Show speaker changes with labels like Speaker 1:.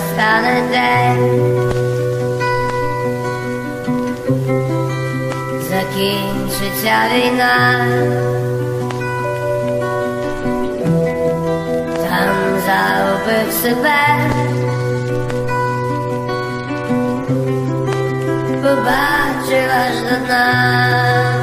Speaker 1: настане день. Закінчиться війна, там загубив себе, побачив аж до нас.